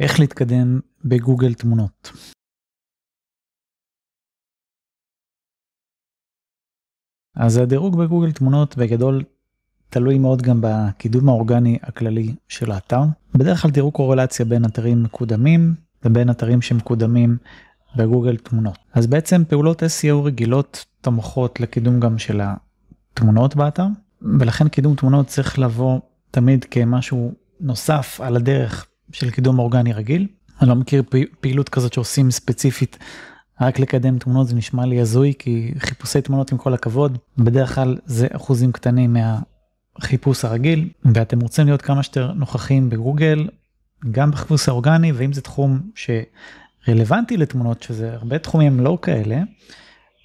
איך להתקדם בגוגל תמונות. אז הדירוג בגוגל תמונות בגדול תלוי מאוד גם בקידום האורגני הכללי של האתר. בדרך כלל תראו קורלציה בין אתרים מקודמים לבין אתרים שמקודמים בגוגל תמונות. אז בעצם פעולות SEO רגילות תומכות לקידום גם של התמונות באתר, ולכן קידום תמונות צריך לבוא תמיד כמשהו נוסף על הדרך של קידום אורגני רגיל. אני לא מכיר פעילות כזאת שעושים ספציפית רק לקדם תמונות זה נשמע לי הזוי כי חיפושי תמונות עם כל הכבוד בדרך כלל זה אחוזים קטנים מהחיפוש הרגיל ואתם רוצים להיות כמה שיותר נוכחים בגוגל גם בחיפוש האורגני ואם זה תחום שרלוונטי לתמונות שזה הרבה תחומים לא כאלה.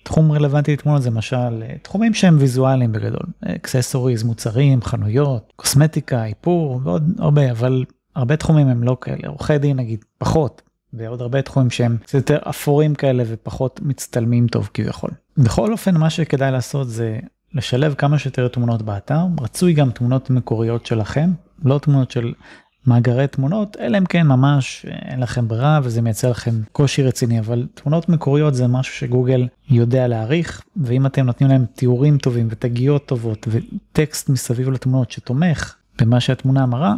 תחום רלוונטי לתמונות זה למשל תחומים שהם ויזואליים בגדול אקססוריז מוצרים חנויות קוסמטיקה איפור ועוד הרבה אבל הרבה תחומים הם לא כאלה עורכי דין נגיד פחות ועוד הרבה תחומים שהם יותר אפורים כאלה ופחות מצטלמים טוב כביכול. בכל אופן מה שכדאי לעשות זה לשלב כמה שיותר תמונות באתר רצוי גם תמונות מקוריות שלכם לא תמונות של מאגרי תמונות אלא אם כן ממש אין לכם ברירה וזה מייצר לכם קושי רציני אבל תמונות מקוריות זה משהו שגוגל יודע להעריך ואם אתם נותנים להם תיאורים טובים ותגיות טובות וטקסט מסביב לתמונות שתומך במה שהתמונה מראה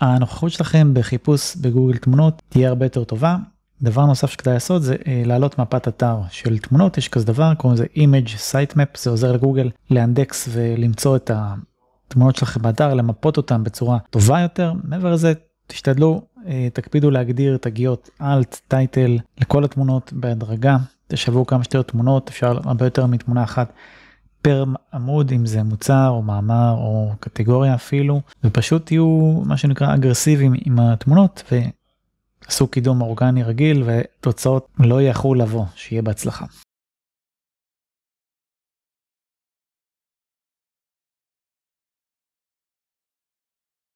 הנוכחות שלכם בחיפוש בגוגל תמונות תהיה הרבה יותר טובה. דבר נוסף שכדאי לעשות זה אה, להעלות מפת אתר של תמונות. יש כזה דבר קוראים לזה image sitemap זה עוזר לגוגל לאנדקס ולמצוא את התמונות שלכם באתר למפות אותם בצורה טובה יותר. מעבר לזה תשתדלו אה, תקפידו להגדיר תגיות אלט טייטל לכל התמונות בהדרגה. תשוו כמה שיותר תמונות אפשר הרבה יותר מתמונה אחת פר עמוד אם זה מוצר או מאמר או קטגוריה אפילו ופשוט תהיו מה שנקרא אגרסיביים עם התמונות ועשו קידום אורגני רגיל ותוצאות לא יאחרו לבוא שיהיה בהצלחה.